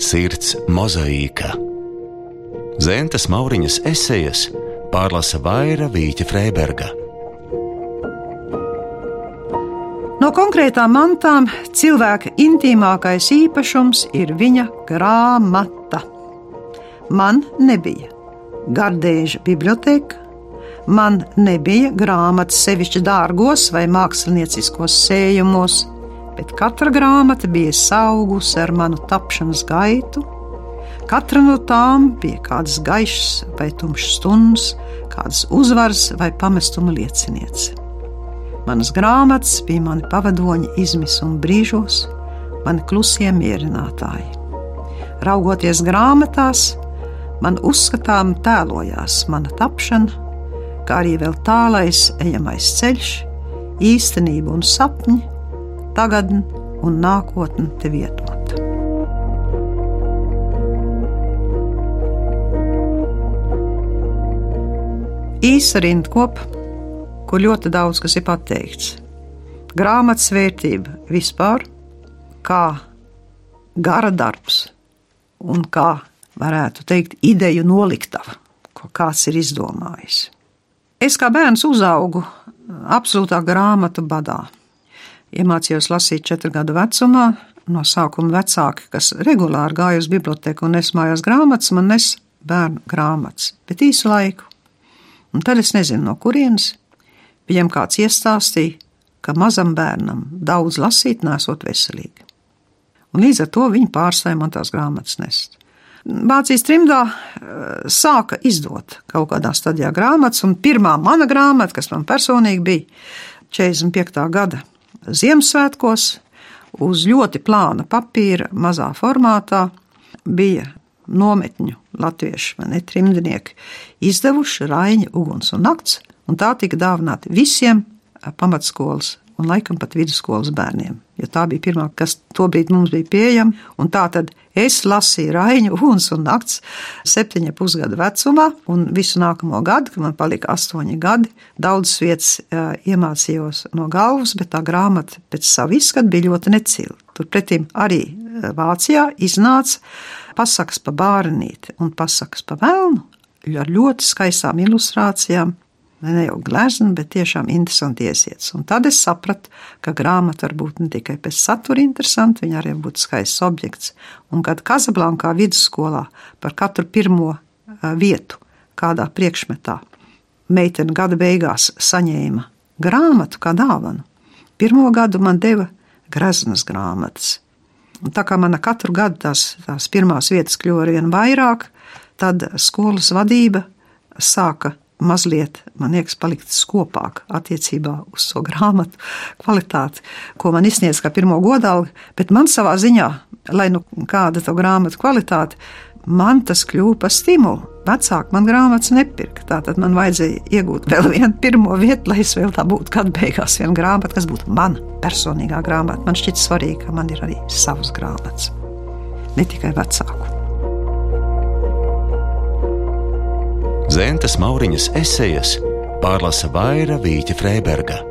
Sirds mozaīka. Zentes Mauriņas esejas pārlasa Vaira Vīķa Freiberga. No konkrētām mantām cilvēka intīmākais īpašums ir viņa grāmata. Man nebija gardēža biblioteka, man nebija grāmatas sevišķi dārgos vai mākslinieciskos sējumos, bet katra grāmata bija augusi ar manu tapšanas gaitu. Katra no tām bija kādas gaišas vai tumšas stundas, kādas uzvaras vai pamestuma lieciniece. Manas grāmatas bija mani pavadoņi izmisuma brīžos, mani klusie mierinātāji. Raugoties grāmatās, man uzskatām tēlojās mana tapšana, kā arī vēl tālais ejamais ceļš, īstenība un sapņi, tagadne un nākotne te vietota. Īsa rindkopa, kur ļoti daudz kas ir pateikts. Grāmatas vērtība vispār, kā gara darbs un kā varētu teikt, ideju noliktava, ko kāds ir izdomājis. Es kā bērns uzaugu absolūtā grāmatu badā. Iemācījos lasīt četru gadu vecumā. No sākuma vecāki, kas regulāri gāja uz biblioteku un nesmājās grāmatas, man nes bērnu grāmatas, bet īsu laiku. Un tad es nezinu, no kurienes viņam kāds iestāstīja, ka mazam bērnam daudz lasīt nesot veselīgi. Un līdz ar to viņi pārstāja man tās grāmatas nest. Vācijas trimdā eh, sāka izdot kaut kādā stadijā grāmatas, un pirmā mana grāmata, kas man personīgi bija 45. gada Ziemassvētkos, uz ļoti plāna papīra, mazā formātā, bija nometņu latviešu vai ne trimdnieki izdevuši Raņa uguns un nakts, un tā tika dāvināta visiem pamatskolas un laikam pat vidusskolas bērniem. Jo tā bija pirmā, kas tobrīd mums bija pieejama. Un tā tad es lasīju Raņu Uguns un Nakts septiņa pusgada vecumā, un visu nākamo gadu, kad man palika astoņi gadi, daudzas vietas iemācījos no galvas, bet tā grāmata pēc savu izskatu bija ļoti necila. Turpretī arī Vācijā iznāca pasakas pa bārnīti un pasakas pa velnu ar ļoti skaistām ilustrācijām, ne jau glezna, bet tiešām interesanti iesiets. Un tad es sapratu, ka grāmata var būt ne tikai pēc satura interesanta, viņa arī var būt skaists objekts. Un kad Kazablankā vidusskolā par katru pirmo vietu kādā priekšmetā meitene gada beigās saņēma grāmatu kā dāvanu, pirmo gadu man deva greznas grāmatas. Un tā kā mana katru gadu tās, tās pirmās vietas kļuva ar vien vairāk, tad skolas vadība sāka mazliet, man liekas, palikt skopāk attiecībā uz šo so grāmatu kvalitāti, ko man izsniedz kā pirmo godalgu, bet man savā ziņā, lai nu kāda to grāmatu kvalitāte, man tas kļuva par stimulu. Vecāki man grāmatas nepirka. Tātad man vajadzēja iegūt vēl vienu pirmo vietu, lai es vēl tā būtu gada beigās viena grāmata, kas būtu mana personīgā grāmata. Man šķiet svarīgi, ka man ir arī savas grāmatas, ne tikai vecāku. Zentes Mauriņas esejas pārlasa Vaira Vīķa Freiberga.